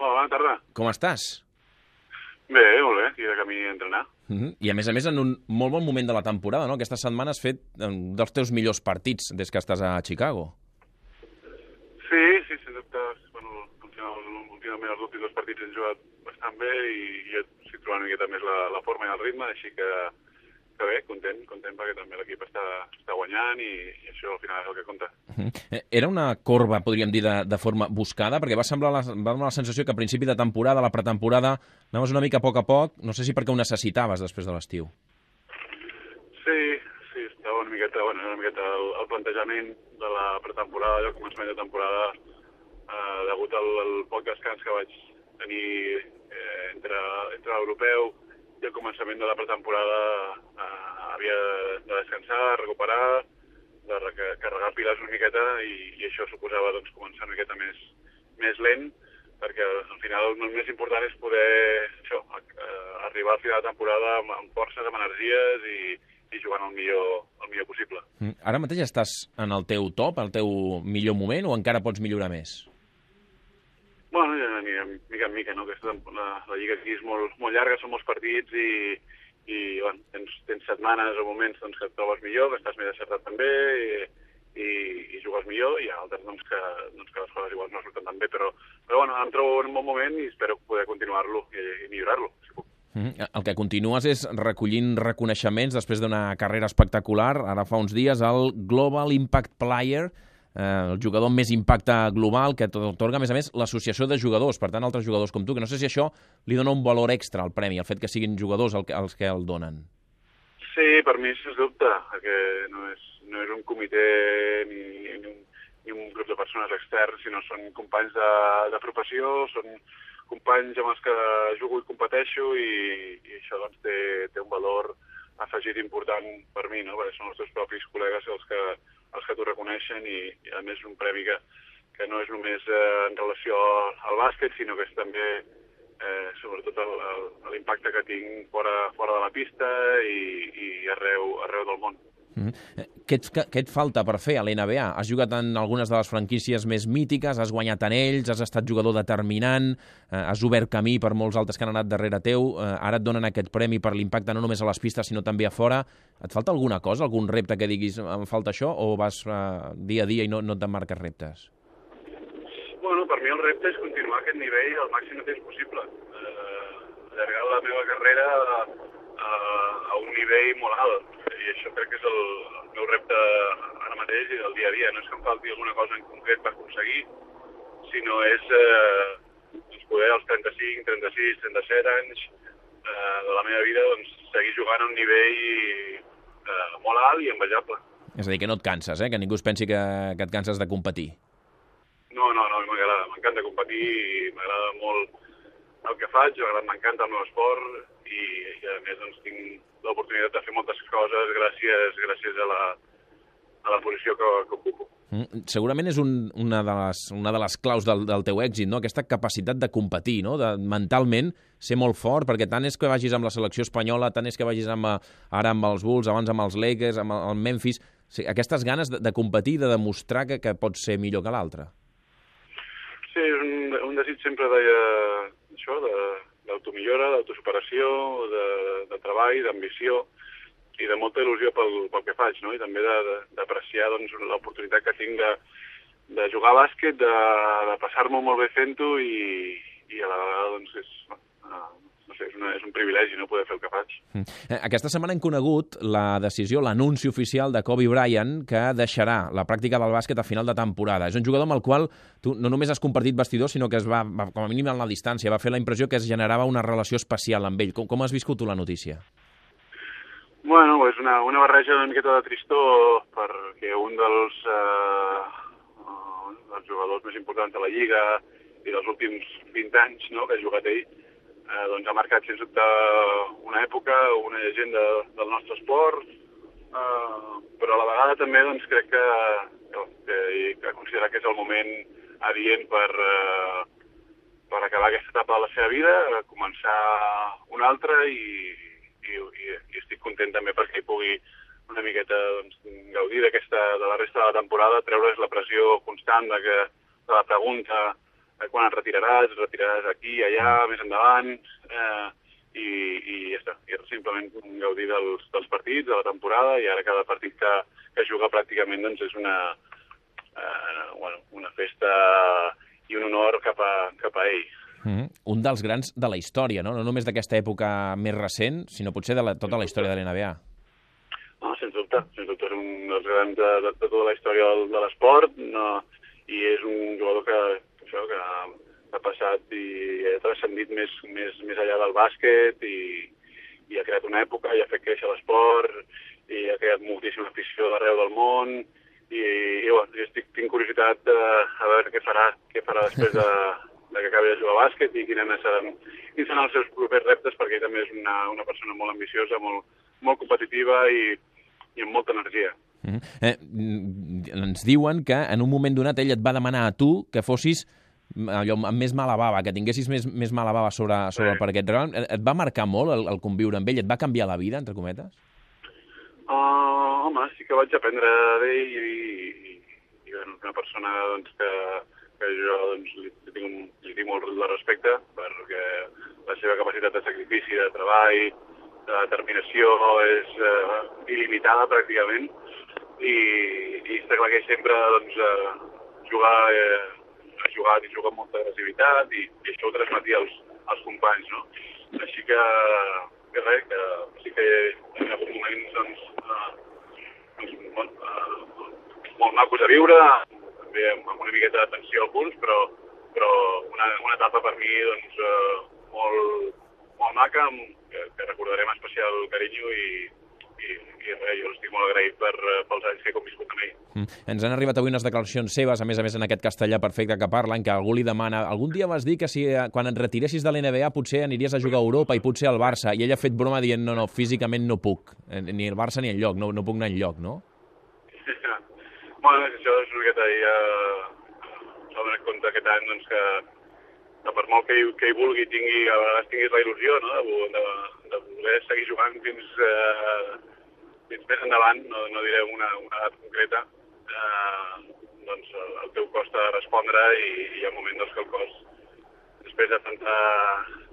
Hola, bona tarda. Com estàs? Bé, molt bé, aquí de camí a entrenar. Uh -huh. I a més a més en un molt bon moment de la temporada, no? Aquesta setmana has fet un dels teus millors partits des que estàs a Chicago. Sí, sí, sens dubte, bueno, últimament els últims dos partits hem jugat bastant bé i, i estic trobant una miqueta més la, la forma i el ritme, així que, que bé, content, content perquè també l'equip està, està guanyant i, i això al final és el que compta. Uh -huh. Era una corba, podríem dir, de, de forma buscada, perquè va semblar la, va donar la sensació que a principi de temporada, la pretemporada, anaves una mica a poc a poc, no sé si perquè ho necessitaves després de l'estiu. Sí, sí, estava una miqueta, bueno, una miqueta el, el plantejament de la pretemporada, el començament de temporada, eh, degut al, al poc descans que vaig tenir eh, entre, entre l'europeu i el començament de la pretemporada eh, havia de descansar, recuperar, de carregar piles una miqueta i, i això suposava doncs, començar una miqueta més, més lent perquè al final el més important és poder això, arribar al final de temporada amb, amb forces, amb energies i, i jugant el millor, el millor possible. Mm. Ara mateix estàs en el teu top, el teu millor moment, o encara pots millorar més? Bueno, ja, mica, en mica, no? Aquesta, la, la lliga aquí és molt, molt llarga, són molts partits i, i bueno, tens, tens setmanes o moments doncs, que et trobes millor, que estàs més acertat també i, i, i jugues millor, i altres doncs, que, doncs, que les coses igual no surten tan bé, però, però bueno, em trobo en un bon moment i espero poder continuar-lo i, i millorar-lo, si puc. Mm -hmm. El que continues és recollint reconeixements després d'una carrera espectacular. Ara fa uns dies el Global Impact Player, eh, el jugador més impacte global que t'otorga, a més a més, l'associació de jugadors, per tant, altres jugadors com tu, que no sé si això li dona un valor extra al premi, el fet que siguin jugadors el que, els que el donen. Sí, per mi, sens dubte, perquè no és, no és un comitè ni, ni, un, ni un grup de persones externs, sinó són companys de, de professió, són companys amb els que jugo i competeixo i, i això doncs, té, té un valor afegit important per mi, no? perquè són els teus propis col·legues els que, els que t'ho reconeixen i, i a més és un premi que, que no és només eh, en relació al bàsquet, sinó que és també eh, sobretot l'impacte que tinc fora, fora de la pista i, i arreu, arreu del món. Mm -hmm. què, et, què et falta per fer a l'NBA? Has jugat en algunes de les franquícies més mítiques, has guanyat anells, has estat jugador determinant, eh, has obert camí per molts altres que han anat darrere teu, eh, ara et donen aquest premi per l'impacte no només a les pistes sinó també a fora. Et falta alguna cosa, algun repte que diguis em falta això o vas eh, dia a dia i no, no et marques reptes? Per mi el repte és continuar aquest nivell el màxim de temps possible. Eh, allargar la meva carrera a, a, a un nivell molt alt i això crec que és el, el meu repte ara mateix i del dia a dia. No és que em falti alguna cosa en concret per aconseguir, sinó és eh, doncs poder als 35, 36, 37 anys eh, de la meva vida doncs, seguir jugant a un nivell eh, molt alt i envejable. És a dir, que no et canses, eh? que ningú es pensi que, que et canses de competir. No, no, no, m'agrada, m'encanta competir m'agrada molt el que faig, m'encanta el meu esport i, i a més doncs, tinc l'oportunitat de fer moltes coses gràcies, gràcies a la, a la posició que, que ocupo. Mm, segurament és un, una, de les, una de les claus del, del teu èxit, no? aquesta capacitat de competir, no? de mentalment ser molt fort, perquè tant és que vagis amb la selecció espanyola, tant és que vagis amb, ara amb els Bulls, abans amb els Lakers, amb el Memphis, aquestes ganes de, de competir, de demostrar que, que pots ser millor que l'altre. És un, un desig sempre de, això, d'automillora, d'autosuperació, de, de treball, d'ambició i de molta il·lusió pel, pel que faig, no? i també d'apreciar doncs, l'oportunitat que tinc de, de jugar a bàsquet, de, de passar-m'ho molt bé fent-ho i, i a la vegada doncs, és, és, una, és un privilegi no poder fer el que faig. Aquesta setmana hem conegut la decisió, l'anunci oficial de Kobe Bryant que deixarà la pràctica del bàsquet a final de temporada. És un jugador amb el qual tu no només has compartit vestidor, sinó que es va, va com a mínim a la distància, va fer la impressió que es generava una relació especial amb ell. Com, com has viscut tu la notícia? Bueno, és una, una barreja una miqueta de tristor perquè un dels, eh, dels jugadors més importants de la Lliga i dels últims 20 anys no, que ha jugat ell, eh, doncs ha marcat sens dubte una època, una llegenda del nostre esport, eh, però a la vegada també doncs, crec que, que, que considerar que és el moment adient per, eh, per acabar aquesta etapa de la seva vida, començar una altra i, i, i, i estic content també perquè hi pugui una miqueta doncs, gaudir d'aquesta de la resta de la temporada, treure's la pressió constant de, que, de la pregunta quan et retiraràs, et retiraràs aquí, allà, més endavant, eh, i, i ja està. I simplement gaudir dels, dels partits, de la temporada, i ara cada partit que, que juga pràcticament doncs, és una, eh, bueno, una festa i un honor cap a, cap a ell. Mm -hmm. Un dels grans de la història, no? No només d'aquesta època més recent, sinó potser de la, tota la història de l'NBA. No, sens dubte. Sens dubte és un dels grans de, de, de tota la història del, de l'esport no, i és un jugador que, això, que ha passat i ha transcendit més, més, més enllà del bàsquet i, i ha creat una època i ha fet créixer l'esport i ha creat moltíssima afició d'arreu del món i, i bueno, jo estic, tinc curiositat de, a veure què farà, què farà després de, de que acabi de jugar a bàsquet i quins seran, quins seran els seus propers reptes, perquè ell també és una, una persona molt ambiciosa, molt, molt competitiva i, i amb molta energia. Mm -hmm. eh, ens diuen que en un moment donat ell et va demanar a tu que fossis allò amb més mala bava, que tinguessis més, més mala bava sobre, sobre sí. el parquet. Et, et va marcar molt el, el conviure amb ell? Et va canviar la vida, entre cometes? Uh, home, sí que vaig aprendre d'ell i, i, i bueno, una persona doncs, que, que jo doncs, li, li, tinc, li tinc molt de respecte perquè la seva capacitat de sacrifici, de treball, de determinació és eh, il·limitada pràcticament i, i està clar que sempre doncs, eh, jugar, eh, ha jugat i juga amb molta agressivitat i, i això ho transmetia als, als companys, no? Així que, que res, que sí que en alguns moments doncs, eh, doncs, molt, eh, molt macos a viure, també amb, una miqueta d'atenció a punts, però, però una, una etapa per mi doncs, eh, molt, molt maca, que, que recordarem especial carinyo i, i, i res, jo estic molt agraït per, pels anys que he conviscut amb ell. Mm. Ens han arribat avui unes declaracions seves, a més a més en aquest castellà perfecte que parlen, que algú li demana... Algun dia vas dir que si eh, quan et retiressis de l'NBA potser aniries a jugar a Europa i potser al Barça, i ell ha fet broma dient no, no, físicament no puc, eh, ni el Barça ni el lloc, no, no puc anar enlloc, no? Bueno, això és una miqueta ja... S'ha donat compte aquest any doncs, que, que per molt que hi, que hi vulgui tingui, a vegades tinguis la il·lusió no? de, de, de voler seguir jugant fins, eh, fins més endavant, no, no diré una, una edat concreta, eh, doncs el, el teu costa respondre i, i hi ha un moment doncs, que el cos, després de tanta,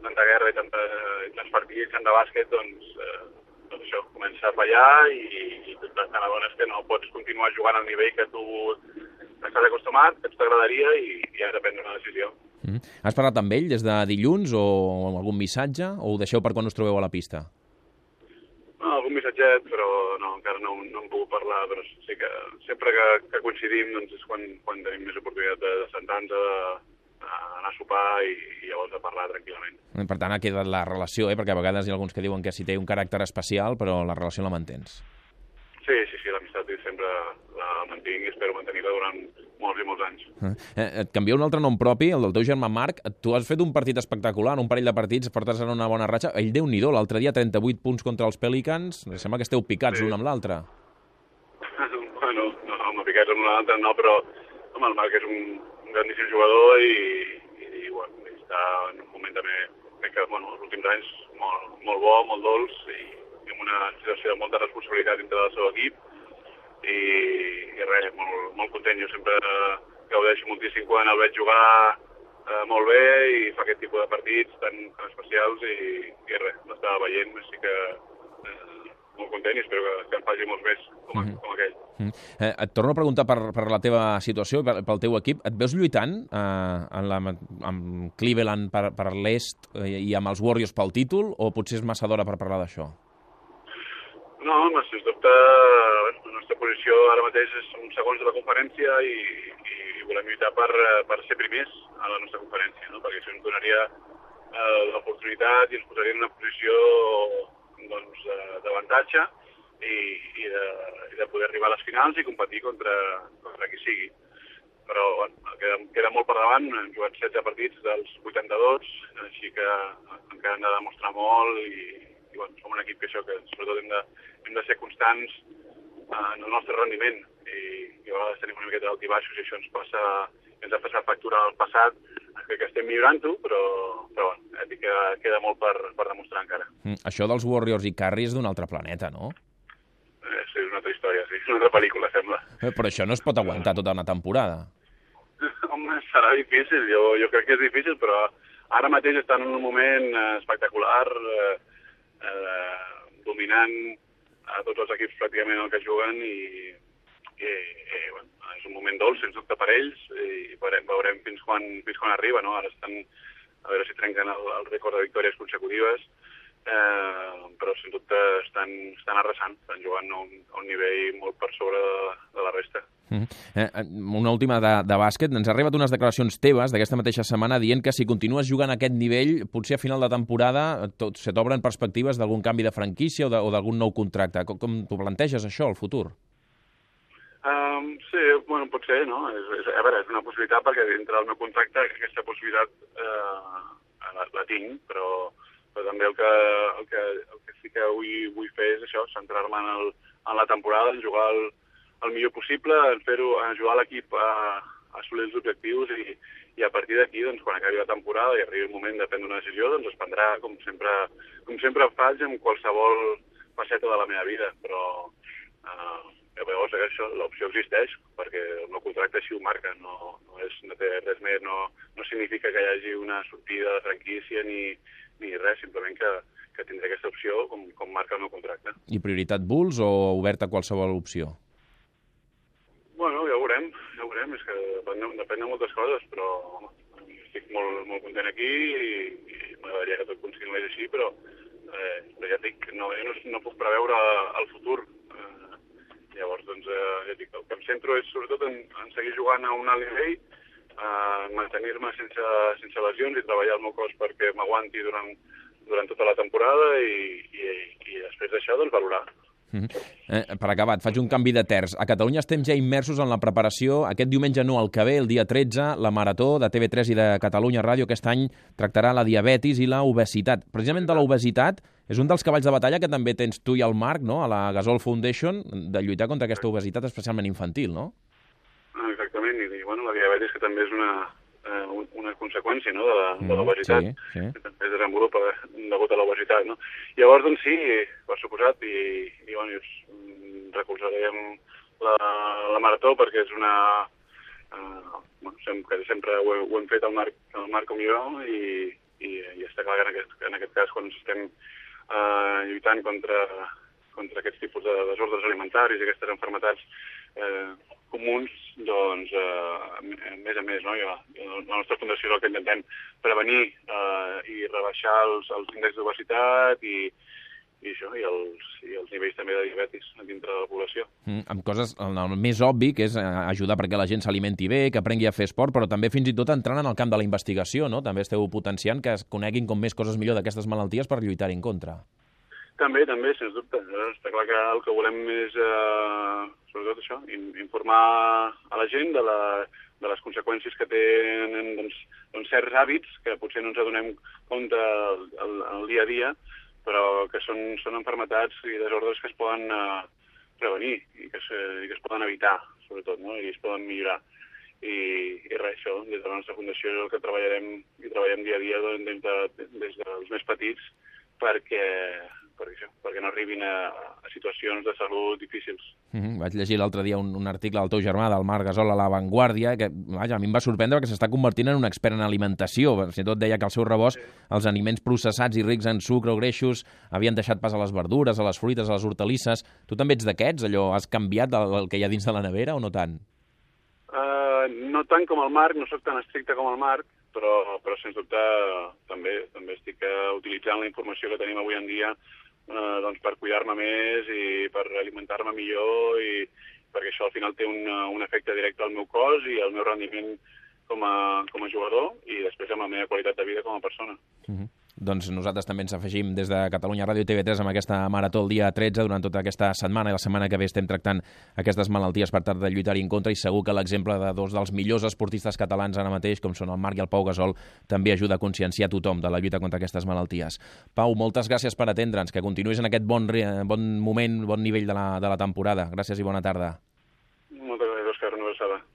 tanta guerra i, tanta, i tants partits, tant de bàsquet, doncs, eh, doncs això, comença a fallar i, i tant t'adones que no pots continuar jugant al nivell que tu estàs acostumat, que t'agradaria i, i has de prendre una decisió. Mm. Has parlat amb ell des de dilluns o algun missatge o ho deixeu per quan us trobeu a la pista? No, algun missatget, però no, encara no, no em puc parlar, però sí que sempre que, que coincidim doncs és quan, quan tenim més oportunitat de, de sentar-nos, anar a sopar i, i llavors a parlar tranquil·lament. Per tant, ha quedat la relació, eh? perquè a vegades hi ha alguns que diuen que si té un caràcter especial, però la relació la mantens. Sí, sí, sí, l'amistat sempre la mantinc i espero mantenir-la durant molts i molts anys. Eh, et canvia un altre nom propi, el del teu germà Marc. Tu has fet un partit espectacular, un parell de partits, portes en una bona ratxa. Ell, déu nhi l'altre dia 38 punts contra els Pelicans. Sembla que esteu picats sí. l'un amb l'altre. bueno, no, no, no picats amb l'altre no, però home, el Marc és un, un grandíssim jugador i, i, i bueno, està en un moment també, crec que bueno, els últims anys molt, molt bo, molt dolç i, i amb una situació de molta responsabilitat dintre del seu equip i, i res, molt, molt content. Jo sempre gaudeixo moltíssim quan el veig jugar eh, molt bé i fa aquest tipus de partits tan, tan especials i, i res, l'estava veient, així que eh, molt content i espero que, que en faci molts més com, mm -hmm. com aquell. Mm. Eh, et torno a preguntar per, per la teva situació, per, pel teu equip. Et veus lluitant eh, en la, amb Cleveland per, per l'est eh, i amb els Warriors pel títol, o potser és massa d'hora per parlar d'això? No, home, sens dubte, la nostra posició ara mateix és un segons de la conferència i, i volem lluitar per, per ser primers a la nostra conferència, no? perquè això ens donaria eh, l'oportunitat i ens posaria en una posició doncs, d'avantatge i, i, de, i de poder arribar a les finals i competir contra, contra qui sigui. Però bueno, queda, queda molt per davant, hem jugat 16 partits dels 82, així que encara hem de demostrar molt i, i bueno, som un equip que això, que sobretot hem de, hem de ser constants en el nostre rendiment i, i a vegades tenim una miqueta d'altibaixos i això ens passa, ens ha passat factura al passat, crec que estem millorant-ho, però, però bueno, queda, queda molt per, per demostrar encara. Mm, això dels Warriors i Curry és d'un altre planeta, no? sí, és una altra història, sí, és una altra pel·lícula, sembla. Eh, però això no es pot aguantar tota una temporada. Home, serà difícil, jo, jo crec que és difícil, però ara mateix estan en un moment eh, espectacular, eh, eh, dominant a tots els equips pràcticament el que juguen i, i, i bueno, és un moment dolç, sens dubte, per ells i veurem, veurem fins, quan, fins quan arriba, no? Ara estan a veure si trenquen el, el rècord de victòries consecutives, eh, però sens dubte estan, estan arrasant, estan jugant a un, a un nivell molt per sobre de, de la resta. Mm -hmm. eh, una última de, de bàsquet. Ens ha arribat unes declaracions teves d'aquesta mateixa setmana dient que si continues jugant a aquest nivell, potser a final de temporada tot, se t'obren perspectives d'algun canvi de franquícia o d'algun nou contracte. Com, com t'ho planteges això, al futur? Um, sí, bueno, pot ser, no? És, és, a veure, és una possibilitat perquè dintre del meu contracte aquesta possibilitat eh, la, la tinc, però però també el que, el que, el que sí que vull, vull fer és això, centrar-me en, el, en la temporada, en jugar el, el millor possible, en fer-ho, en ajudar l'equip a, a assolir els objectius i, i a partir d'aquí, doncs, quan acabi la temporada i arribi el moment de prendre una decisió, doncs es prendrà com sempre, com sempre faig en qualsevol faceta de la meva vida, però eh, llavors això, l'opció existeix, perquè el meu contracte així ho marca, no, no, és, no té res més, no, no significa que hi hagi una sortida de franquícia ni, ni res, simplement que, que tindré aquesta opció com, com marca el meu contracte. I prioritat Bulls o obert a qualsevol opció? Bueno, ja ho veurem, ja ho veurem, és que depèn, depèn de moltes coses, però home, estic molt, molt content aquí i, i m'agradaria que tot continués així, però, eh, però ja dic, no, no, no puc preveure el futur. Eh, llavors, doncs, eh, ja dic, el que em centro és sobretot en, en seguir jugant a un alt nivell, eh, mantenir-me sense, sense lesions i treballar el meu cos perquè m'aguanti durant, durant tota la temporada i, i, i després d'això doncs, valorar. Mm -hmm. eh, per acabar, et faig un canvi de terç. A Catalunya estem ja immersos en la preparació. Aquest diumenge no, el que ve, el dia 13, la Marató de TV3 i de Catalunya Ràdio aquest any tractarà la diabetis i la obesitat. Precisament de la obesitat és un dels cavalls de batalla que també tens tu i el Marc, no?, a la Gasol Foundation, de lluitar contra aquesta obesitat especialment infantil, no? Bueno, la diabetis que també és una, eh, una conseqüència no, de la, de mm, l'obesitat, sí, sí. que també es desenvolupa degut a l'obesitat. No? Llavors, doncs sí, per suposat, i, i bueno, recolzarem la, la marató perquè és una... Eh, bueno, sempre, sempre ho, ho hem fet el Marc, el Marc com jo i, i, i està clar que en aquest, en aquest cas quan estem eh, lluitant contra, contra aquests tipus de desordres alimentaris i aquestes enfermetats eh, comuns, doncs, eh, més a més, no? Ja, la nostra fundació és el que intentem prevenir eh, i rebaixar els, els índexs d'obesitat i, i això, i els, i els nivells també de diabetis dintre de la població. Mm, amb coses, el, més obvi, que és eh, ajudar perquè la gent s'alimenti bé, que aprengui a fer esport, però també fins i tot entrant en el camp de la investigació, no? També esteu potenciant que es coneguin com més coses millor d'aquestes malalties per lluitar-hi en contra. També, també, sens dubte. Està clar que el que volem és, eh, sobretot això, informar a la gent de, la, de les conseqüències que tenen doncs, doncs certs hàbits que potser no ens adonem compte el, el, el dia a dia, però que són, són enfermetats i desordres que es poden eh, prevenir i que, se, i que es poden evitar, sobretot, no? i es poden millorar. I, i res, això, des de la nostra fundació és el que treballarem i treballem dia a dia doncs, des, de, des dels més petits perquè, per això, perquè no arribin a, a situacions de salut difícils. Mm -hmm. Vaig llegir l'altre dia un, un article del teu germà, del Marc Gasol, a La Vanguardia, que vaja, a mi em va sorprendre que s'està convertint en un expert en alimentació. Fins i tot deia que al seu rebost sí. els aliments processats i rics en sucre o greixos havien deixat pas a les verdures, a les fruites, a les hortalisses. Tu també ets d'aquests? Allò, has canviat el, el que hi ha dins de la nevera o no tant? Uh, no tant com el Marc, no sóc tan estricte com el Marc, però, però sens dubte també també estic uh, utilitzant la informació que tenim avui en dia eh, doncs per cuidar-me més i per alimentar-me millor i perquè això al final té un, un efecte directe al meu cos i al meu rendiment com a, com a jugador i després amb la meva qualitat de vida com a persona. Mm -hmm. Doncs nosaltres també ens afegim des de Catalunya Ràdio i TV3 amb aquesta marató el dia 13 durant tota aquesta setmana i la setmana que ve estem tractant aquestes malalties per tal de lluitar-hi en contra i segur que l'exemple de dos dels millors esportistes catalans ara mateix, com són el Marc i el Pau Gasol, també ajuda a conscienciar tothom de la lluita contra aquestes malalties. Pau, moltes gràcies per atendre'ns, que continuïs en aquest bon, bon moment, bon nivell de la, de la temporada. Gràcies i bona tarda. Moltes gràcies, Òscar, una abraçada.